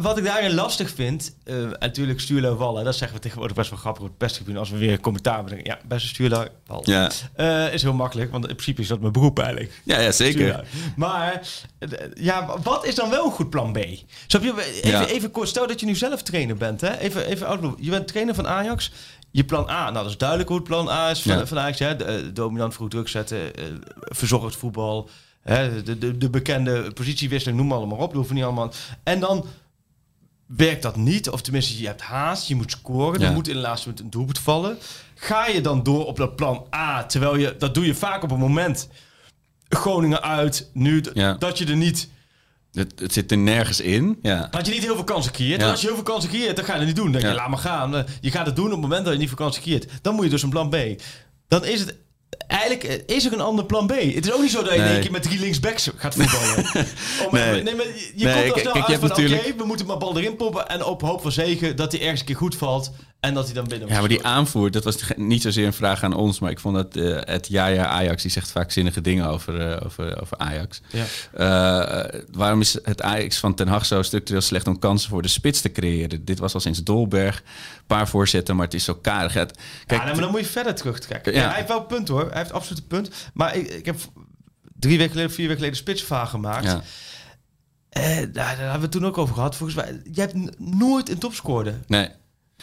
wat ik daarin lastig vind, eh, natuurlijk Stuurlo Wallen, dat zeggen we tegenwoordig best wel grappig op het als we weer commentaar bedenken. Ja, best een Stuurlo Wallen. Ja. Eh, is heel makkelijk, want in principe is dat mijn beroep eigenlijk. Ja, ja, zeker. Maar eh, ja, wat is dan wel een goed plan B? Snap je? Even, Ja. even kort, stel dat je nu zelf trainer bent. Hè? Even, even. Je bent trainer van Ajax. Je plan A, nou dat is duidelijk hoe het plan A is van, Ja. van Ajax. Hè? De, eh, dominant vroeg druk zetten, eh, verzorgd voetbal. Hè? De, de, de bekende positiewisseling, noem maar allemaal op. Dat hoeven niet allemaal. En dan werkt dat niet, of tenminste je hebt haast, je moet scoren, Ja. er moet in de laatste minuut een doelpunt vallen. Ga je dan door op dat plan A, terwijl je, dat doe je vaak op een moment, Groningen uit, nu, Ja. dat je er niet, Het, het zit er nergens in. Ja. dat je niet heel veel kansen creëert. Ja. En als je heel veel kansen creëert, dan ga je het niet doen. Dan denk je, Ja. laat maar gaan. Eh, Je gaat het doen op het moment dat je niet veel kansen creëert. Dan moet je dus een plan B. Dan is het... Eigenlijk eh, is er een ander plan B. Het is ook niet zo dat je in één keer met drie linksbacks gaat voetballen. Om, Nee. nee, maar je Nee, komt kijk, snel kijk, uit van, natuurlijk- oké, we moeten maar bal erin poppen. En op hoop van zegen dat hij ergens een keer goed valt. En dat hij dan binnen Ja, maar die aanvoer, dat was niet zozeer een vraag aan ons, maar ik vond dat eh, het ja, ja, Ajax, die zegt vaak zinnige dingen over, eh, over, over Ajax. Ja. Eh, waarom is het Ajax van Ten Hag zo structureel slecht om kansen voor de spits te creëren? Dit was al sinds Dolberg, een paar voorzetten, maar het is zo karig. Kijk, ja, maar dan moet je verder terugtrekken. Ja. Ja. hij heeft wel een punt hoor. Hij heeft absoluut een punt. Maar ik, ik heb drie weken geleden, vier weken geleden spitsvraag gemaakt. ja, daar, daar hebben we het toen ook over gehad. Volgens mij, je hebt nooit een topscorer. nee.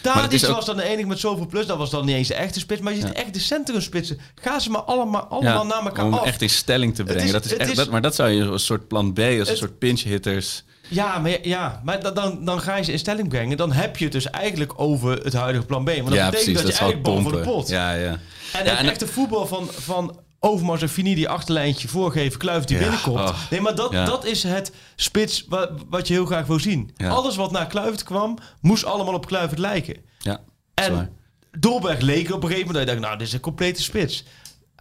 Ook- was dan de enige met zoveel plus. Dat was dan niet eens de echte spits. Maar je ziet echt de centrumspitsen. Ga ze maar allemaal, allemaal naar elkaar om af. echt in stelling te brengen. is- dat is echt, is- dat, maar dat zou je als een soort plan B, als een soort pinch hitters. Ja, maar, ja, maar dan- dan, dan ga je ze in stelling brengen. Dan heb je het dus eigenlijk over het huidige plan B. Want dat ja, betekent precies. dat, Dat je eigenlijk de pot. Ja, ja. En Ja, het en- echte voetbal van, van Overmars en Fini, die achterlijntje voorgeven, Kluivert die Ja, binnenkomt. oh. Nee, maar dat, Ja. dat is het spits wat, wat je heel graag wil zien. Ja. Alles wat naar Kluivert kwam, moest allemaal op Kluivert lijken. ja. En Dolberg leek op een gegeven moment dat je dacht, nou, dit is een complete spits.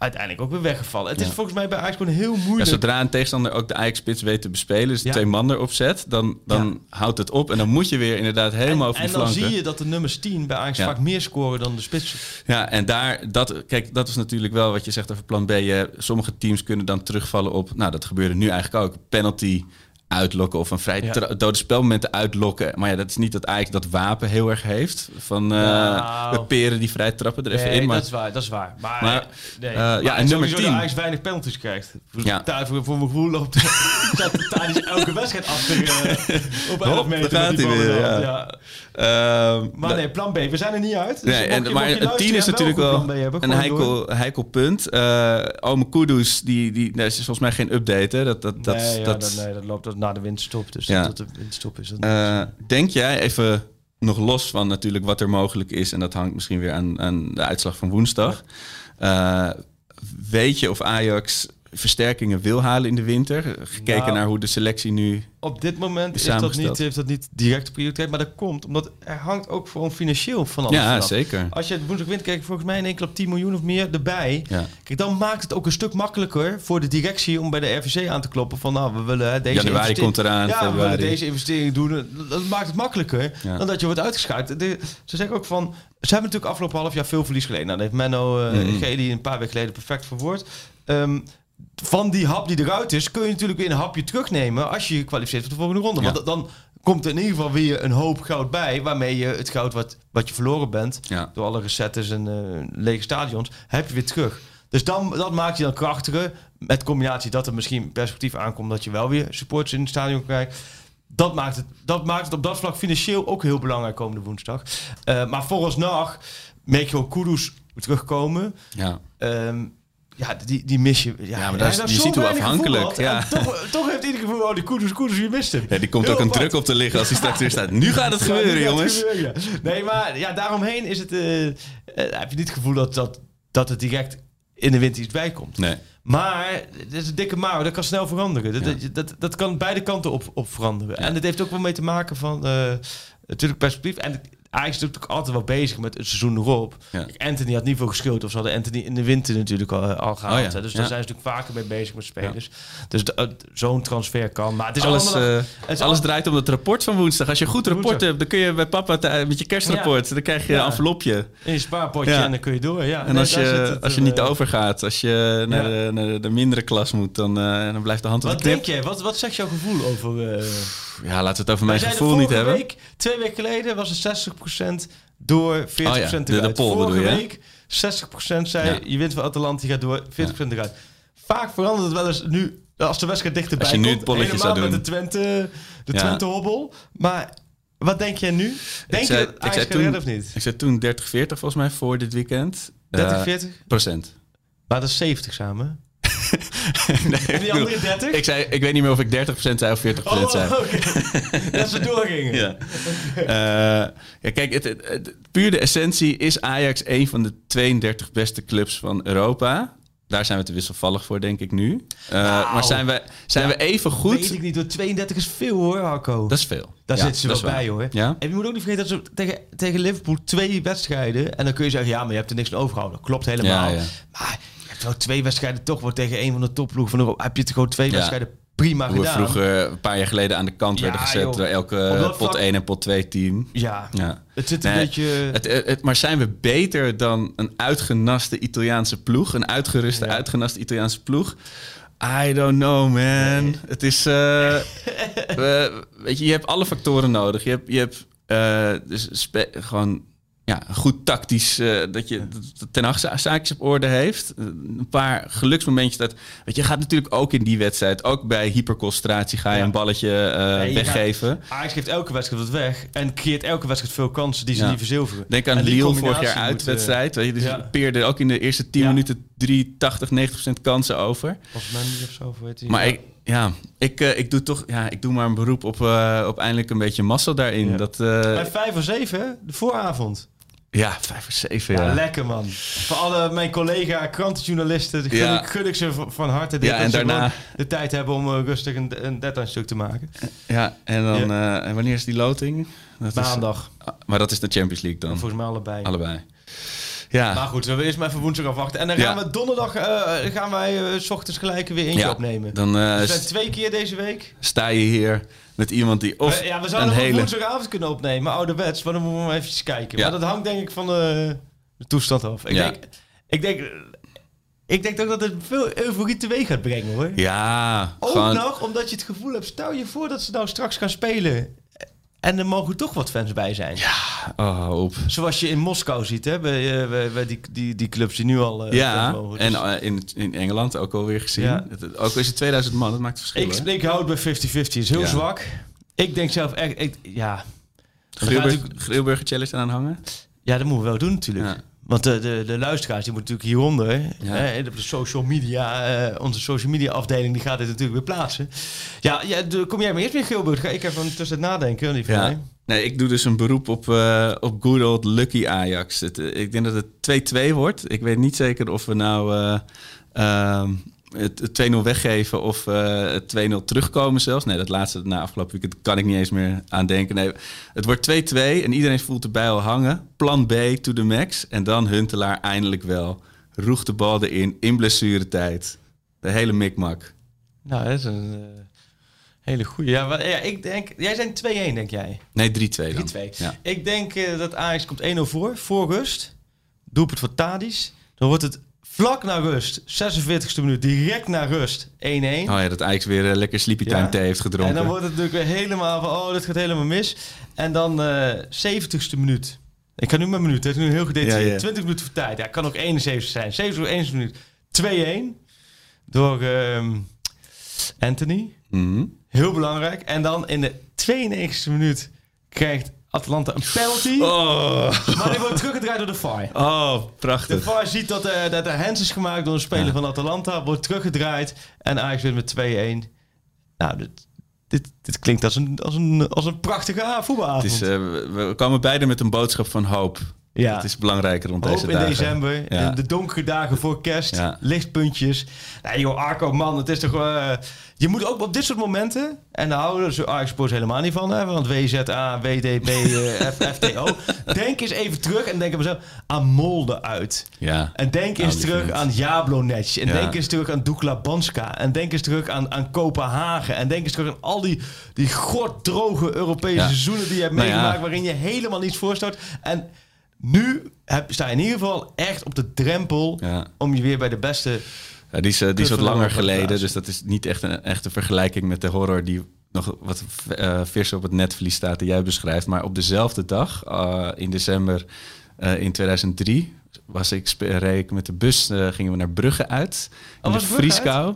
Uiteindelijk ook weer weggevallen. Het is Ja. volgens mij bij Ajax gewoon heel Ja, moeilijk. zodra een tegenstander ook de Ajax-spits weet te bespelen, dus Ja. twee man erop zet, dan, dan houdt het op. En dan moet je weer inderdaad helemaal en over die en dan flanken. zie je dat de nummers 10 bij Ajax Ja. vaak meer scoren dan de spits. Ja, en daar, dat, kijk, dat is natuurlijk wel wat je zegt over plan B. Sommige teams kunnen dan terugvallen op, nou, dat gebeurde nu eigenlijk ook, penalty uitlokken of een vrij Ja. dode spelmomenten uitlokken. Maar ja, dat is niet dat Ajax dat wapen heel erg heeft. Van eh we peren die vrij trappen er even nee, in. Maar dat is waar, dat is waar. Maar, Maar, nee. eh, Maar ja, en nummer sowieso 10. dat Ajax weinig penalties krijgt. Ja. Daar voor, voor mijn gevoel loopt dat Tadic elke wedstrijd achter uh, op 11 Hop, meter. daar gaat hij weer, ja. ja. Ehm, Maar nee, plan B, we zijn er niet uit. Dus Nee, en, je- maar het 10 is natuurlijk een wel hebben, een heikel, heikel punt. Eh Ome Kudus, die, die, nee, is volgens mij geen update. Hè? Dat, dat, dat, nee, ja, dat, dat, nee, dat loopt na de winterstop. Dus Ja. de winterstop is dat. Eh, denk jij, even nog los van natuurlijk wat er mogelijk is... en dat hangt misschien weer aan, aan de uitslag van woensdag... eh, weet je of Ajax versterkingen wil halen in de winter? Gekeken Nou, naar hoe de selectie nu... Op dit moment is is dat niet, heeft dat niet direct prioriteit. Maar dat komt omdat er hangt ook gewoon financieel van alles Ja, vanaf. zeker. Als je het woensdag wint, kijk volgens mij in één keer op 10 miljoen of meer erbij. Ja. Kijk, dan maakt het ook een stuk makkelijker voor de directie om bij de RVC aan te kloppen van nou, we willen deze Januari komt eraan, Ja, we willen deze investering doen. Dat maakt het makkelijker Ja. dan dat je wordt uitgeschakeld. De- ze zeggen ook van, ze hebben natuurlijk afgelopen half jaar veel verlies geleden. Nou, dat heeft Menno uh. Geli een paar weken geleden perfect verwoord. Ehm, van die hap die eruit is, kun je natuurlijk weer een hapje terugnemen als je je kwalificeert voor de volgende ronde. Ja. Want dan komt er in ieder geval weer een hoop goud bij, waarmee je het goud wat, wat je verloren bent, Ja. door alle recettes en eh, lege stadions, heb je weer terug. Dus dan, dat maakt je dan krachtiger, met combinatie dat er misschien perspectief aankomt dat je wel weer supporters in het stadion krijgt. Dat maakt, het, dat maakt het op dat vlak financieel ook heel belangrijk komende woensdag. Eh, maar vooralsnog merk je gewoon Kudus terugkomen. Ja. Ehm, ja, die, die mis je. Ja, maar dat is- je ziet hoe afhankelijk, ja. Toch, toch heeft ieder gevoel, oh, die Kudus, Kudus, je mist hem. Ja, die komt Heel ook een druk op te liggen als hij straks weer staat. Nu gaat het gebeuren, gaat het jongens. gebeuren, ja. Nee, maar ja, daaromheen is het, eh, heb je niet het gevoel dat, dat, dat het direct in de winter iets bij komt. Nee. Maar het is een dikke mouw, dat kan snel veranderen. Dat, Ja. dat, dat, dat kan beide kanten op, op veranderen. En het heeft ook wel mee te maken van eh, natuurlijk perspectief. En Ajax is natuurlijk altijd wel bezig met het seizoen erop. Ja. Kijk, Anthony had niet veel geschild. Of ze hadden Anthony in de winter natuurlijk al, al gehaald. Oh ja. Dus daar zijn ze natuurlijk vaker mee bezig met spelers. Dus het- zo'n transfer kan. Maar het is alles, allemaal... eh, het is alles al- draait om het rapport van woensdag. Als je een goed rapport Woensdag. hebt, dan kun je bij papa met je kerstrapport. Dan krijg je een envelopje. in je spaarpotje en dan kun je door. Ja, En Nee, als je, het, als je niet eh, overgaat, als je naar, de, naar de, de mindere klas moet, dan, eh, dan blijft de hand op de Wat knip. denk jij? Wat, wat zegt jouw gevoel over... eh Ja, laten we het over mijn gevoel niet hebben. Week, twee weken geleden was het 60% door 40% Oh ja, de- de poll Vorige bedoel week 60% zei Ja. je wint van Atalanta, je gaat door 40% eruit. Vaak verandert het wel eens nu, als de wedstrijd dichterbij Als je nu komt. het polletje zou met de Twente, de Ja. Twente hobbel. Maar wat denk jij nu? Denk zei- je dat ik toen- of niet? Ik zei toen 30-40 volgens mij voor dit weekend. 30, Eh, 40? procent. Maar dat is 70 samen. nee, die andere 30? ik, zei, ik weet niet meer of ik 30% zei of 40% oh, zei. oké. dat ze doorgingen. Ja. Eh, ja, kijk, het, het, het- puur de essentie is Ajax een van de 32 beste clubs van Europa. Daar zijn we te wisselvallig voor, denk ik nu. Eh, maar zijn we, zijn we even goed? Weet ik niet, door 32 is veel hoor, Harco. Dat is veel. Daar Ja, zitten ze wel bij hoor. Ja? En je moet ook niet vergeten dat ze tegen, tegen Liverpool twee wedstrijden. En dan kun je zeggen, ja, maar je hebt er niks aan overgehouden. Klopt helemaal. Maar wel twee wedstrijden toch wel tegen een van de topploegen van Europa. Heb je het gewoon twee wedstrijden prima Hoe we gedaan. vroeger een paar jaar geleden aan de kant Ja, werden gezet joh. door elke pot vlak- 1 en pot 2 team. Ja, Ja. het zit een Nee, beetje... Het, het, het- maar zijn we beter dan een uitgenaste Italiaanse ploeg? Een uitgeruste, Ja. uitgenaste Italiaanse ploeg? I don't know, man. Het is... eh, we- weet je, je hebt alle factoren nodig. Je hebt, je hebt eh, dus gewoon ja, goed tactisch... eh, dat je Ten Hag za- zaakjes op orde heeft. Een paar geluksmomentjes. Dat, weet je, je gaat natuurlijk ook in die wedstrijd... ook bij hyperconcentratie ga je Ja. een balletje eh, je weggeven. Ajax geeft elke wedstrijd wat weg. En creëert elke wedstrijd veel kansen die ze Ja. niet verzilveren. Denk aan Lille vorig jaar moet, uitwedstrijd. Weet je, dus ja. peerde ook in de eerste 10 Ja. minuten 3, 80, 90 procent kansen over. eh, mij niet of zo, heet die? Maar ik, ja, ik, eh, ik doe toch ja, ik doe maar een beroep op, eh, op eindelijk een beetje massa daarin. Ja. Dat, eh, Bij 5 of 7, hè? De vooravond. ja, 5 of 7. Ja, Ja, lekker man. Voor alle mijn collega krantenjournalisten gun, Ja. ik, gun ik ze van, harte. dit, Ja, en daarna- de tijd hebben om rustig een, een deadline stuk te maken. ja, en dan en wanneer is die loting? Dat Maandag. ah, maar dat is de Champions League dan. Volgens mij allebei. Allebei. Ja, Maar goed, zullen we eerst maar even woensdag afwachten. En dan gaan Ja. we donderdag eh, gaan wij eh, s ochtends gelijk weer eentje ja. opnemen. dan eh, we zijn twee keer deze week. sta je hier met iemand die of We- ja, we een zouden nog hele... woensdagavond kunnen opnemen, ouderwets. Maar dan moeten we maar even kijken. Ja. Maar dat hangt denk ik van de, de toestand af. Ik, denk, ik, denk, ik denk toch dat het veel euforie teweeg gaat brengen hoor. Ja, Ook gewoon... nog omdat je het gevoel hebt, stel je voor dat ze nou straks gaan spelen. En er mogen toch wat fans bij zijn. Oh, op. Zoals je in Moskou ziet, hè, bij, eh, bij, bij die, die, die clubs die nu al eh, Ja, mogen. en Dus eh, in, in Engeland ook alweer gezien. Ja. Het- ook is het 2000 man, dat maakt het verschil. ik, hè? ik houd bij 50-50, is heel Ja. zwak. Ik denk zelf echt, ik, ja. Grilburg, natuurlijk- Challenge aan hangen. Ja, dat moeten we wel doen natuurlijk. Ja. Want de, de, de luisteraars die moeten natuurlijk hieronder, Ja. hè, de social media, eh, onze social media afdeling, die gaat dit natuurlijk weer plaatsen. Ja, ja de- kom jij maar eerst weer Gilbert. Ga ik even tussen het nadenken, die mij. Nee, ik doe dus een beroep op, eh, op good old lucky Ajax. Het, eh, ik denk dat het 2-2 wordt. Ik weet niet zeker of we nou eh, ehm, het, het 2-0 weggeven of eh, het 2-0 terugkomen zelfs. Nee, dat laatste na afgelopen weekend kan ik niet eens meer aan denken. Nee, het wordt 2-2 en iedereen voelt erbij al hangen. Plan B to the max. En dan Huntelaar eindelijk wel. Roegt de bal erin in blessuretijd. De hele mikmak. Nou, dat is een eh, hele goede. Ja, maar, ja, ik denk, jij zijn 2-1 denk jij. Nee, 3-2 dan. 3-2. Ja. Ik denk eh, dat Ajax komt 1-0 voor, voor rust. Doelpunt voor Tadis. Dan wordt het vlak na rust, 46e minuut, direct na rust, 1-1. Oh ja, dat Ajax weer eh, lekker sleepy time Ja. thee heeft gedronken. En dan wordt het natuurlijk weer helemaal van, oh, dit gaat helemaal mis. En dan eh 70ste minuut. Ik ga nu mijn minuut, het is nu heel gedetailleerd. Ja, ja. 20 minuten voor tijd. Ja, kan ook 71 zijn. 70 71 minuut. 2-1 door ehm, Anthony. Mhm. Heel belangrijk. En dan in de 92e minuut krijgt Atlanta een penalty. Oh, Maar die wordt teruggedraaid door de VAR. oh De prachtig. VAR ziet dat, eh, dat er hands is gemaakt door een speler Ja. van Atalanta. Wordt teruggedraaid. En Ajax wint met 2-1. Nou, dit, dit, dit klinkt als een, als een, als een prachtige voetbalavond. Het is, eh, we, we komen beide met een boodschap van hoop. Ja. Dat is belangrijker rond deze in dagen. december, Ja. in de donkere dagen voor kerst, Ja. lichtpuntjes. Nee joh, Arco, man, het is toch... eh, je moet ook op dit soort momenten, en daar houden ze Ajax Sports helemaal niet van, hè, want WZA, WDB, eh, FTO. Denk eens even terug en denk aan mezelf, aan Molde uit. Ja. En denk Nou, eens terug vriend. aan Jablonec. En denk eens terug aan Dukla Banska. En denk eens terug aan, aan Kopenhagen. En denk eens terug aan al die, die goddroge Europese seizoenen die je hebt Nou meegemaakt... waarin je helemaal niets voorstelt. En nu heb, sta je in ieder geval echt op de drempel... Ja. om je weer bij de beste... Ja, die is, eh, die is wat langer geleden, dus dat is niet echt een echte vergelijking met de horror die nog wat eh vers op het netvlies staat die jij beschrijft. Maar op dezelfde dag, eh, in december in 2003, was ik, reed ik met de bus, gingen we naar Brugge uit. In Oh, de was Brugge Frieskou.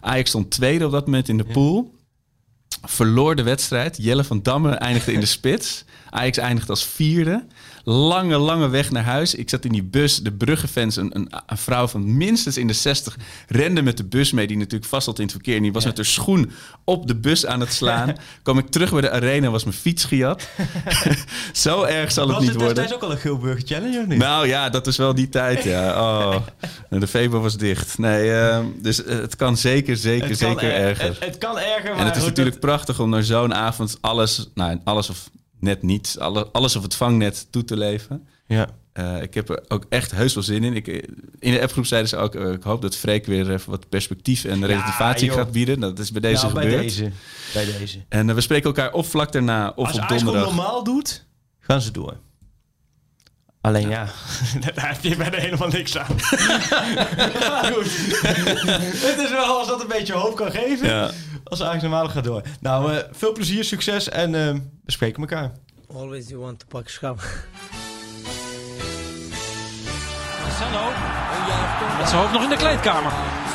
Ajax stond tweede op dat moment in de pool. Verloor de wedstrijd. Jelle van Damme eindigde in de spits. Ajax eindigde als vierde. Lange, lange weg naar huis. Ik zat in die bus. De Brugge-fans, een, een, een vrouw van minstens in de 60, rende met de bus mee. Die natuurlijk vast zat in het verkeer. En die was met haar schoen op de bus aan het slaan. Kwam ik terug bij de arena, was mijn fiets gejat. Zo erg zal het Was niet het worden. destijds ook al een Geelburger Challenge of niet? Nou ja, dat is wel die tijd, ja. Oh, de Febo was dicht. Nee, ehm, dus eh, het kan zeker, zeker, zeker er- erger. Het, het kan erger, maar en het is natuurlijk prachtig om naar zo'n avond alles, nou, alles of net niet, alle, alles of het vangnet toe te leven. Ja. Eh, ik heb er ook echt heus wel zin in. Ik, in de appgroep zeiden ze ook, eh, ik hoop dat Freek weer even wat perspectief en relativatie joh. gaat bieden. Dat is bij deze Nou, bij gebeurd. deze. Bij deze. En eh, we spreken elkaar of vlak daarna of Als op donderdag. normaal doet, gaan ze door. Alleen ja, daar heb je bijna helemaal niks aan. Goed. Het is wel als dat een beetje hoop kan geven. Ja. Als Ajax normaal gaat door. Nou, eh, veel plezier, succes en eh, we spreken elkaar. Always you want to pak schap. Marcelo. Met zijn hoofd nog in de kleedkamer.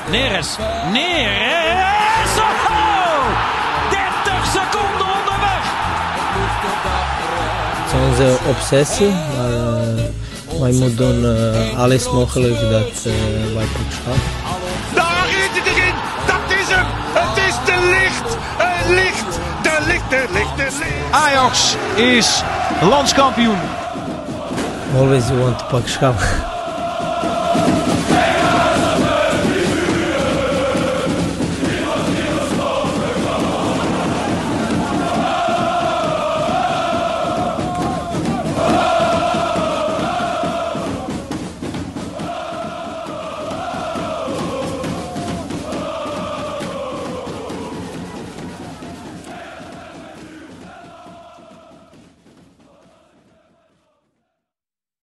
Neres. Neres. Oh! 30 seconden onderweg. Het is onze obsessie, maar eh, wij moeten doen eh, alles mogelijk dat eh, wij pak schap. Ajax is landskampioen. Always you want to pak.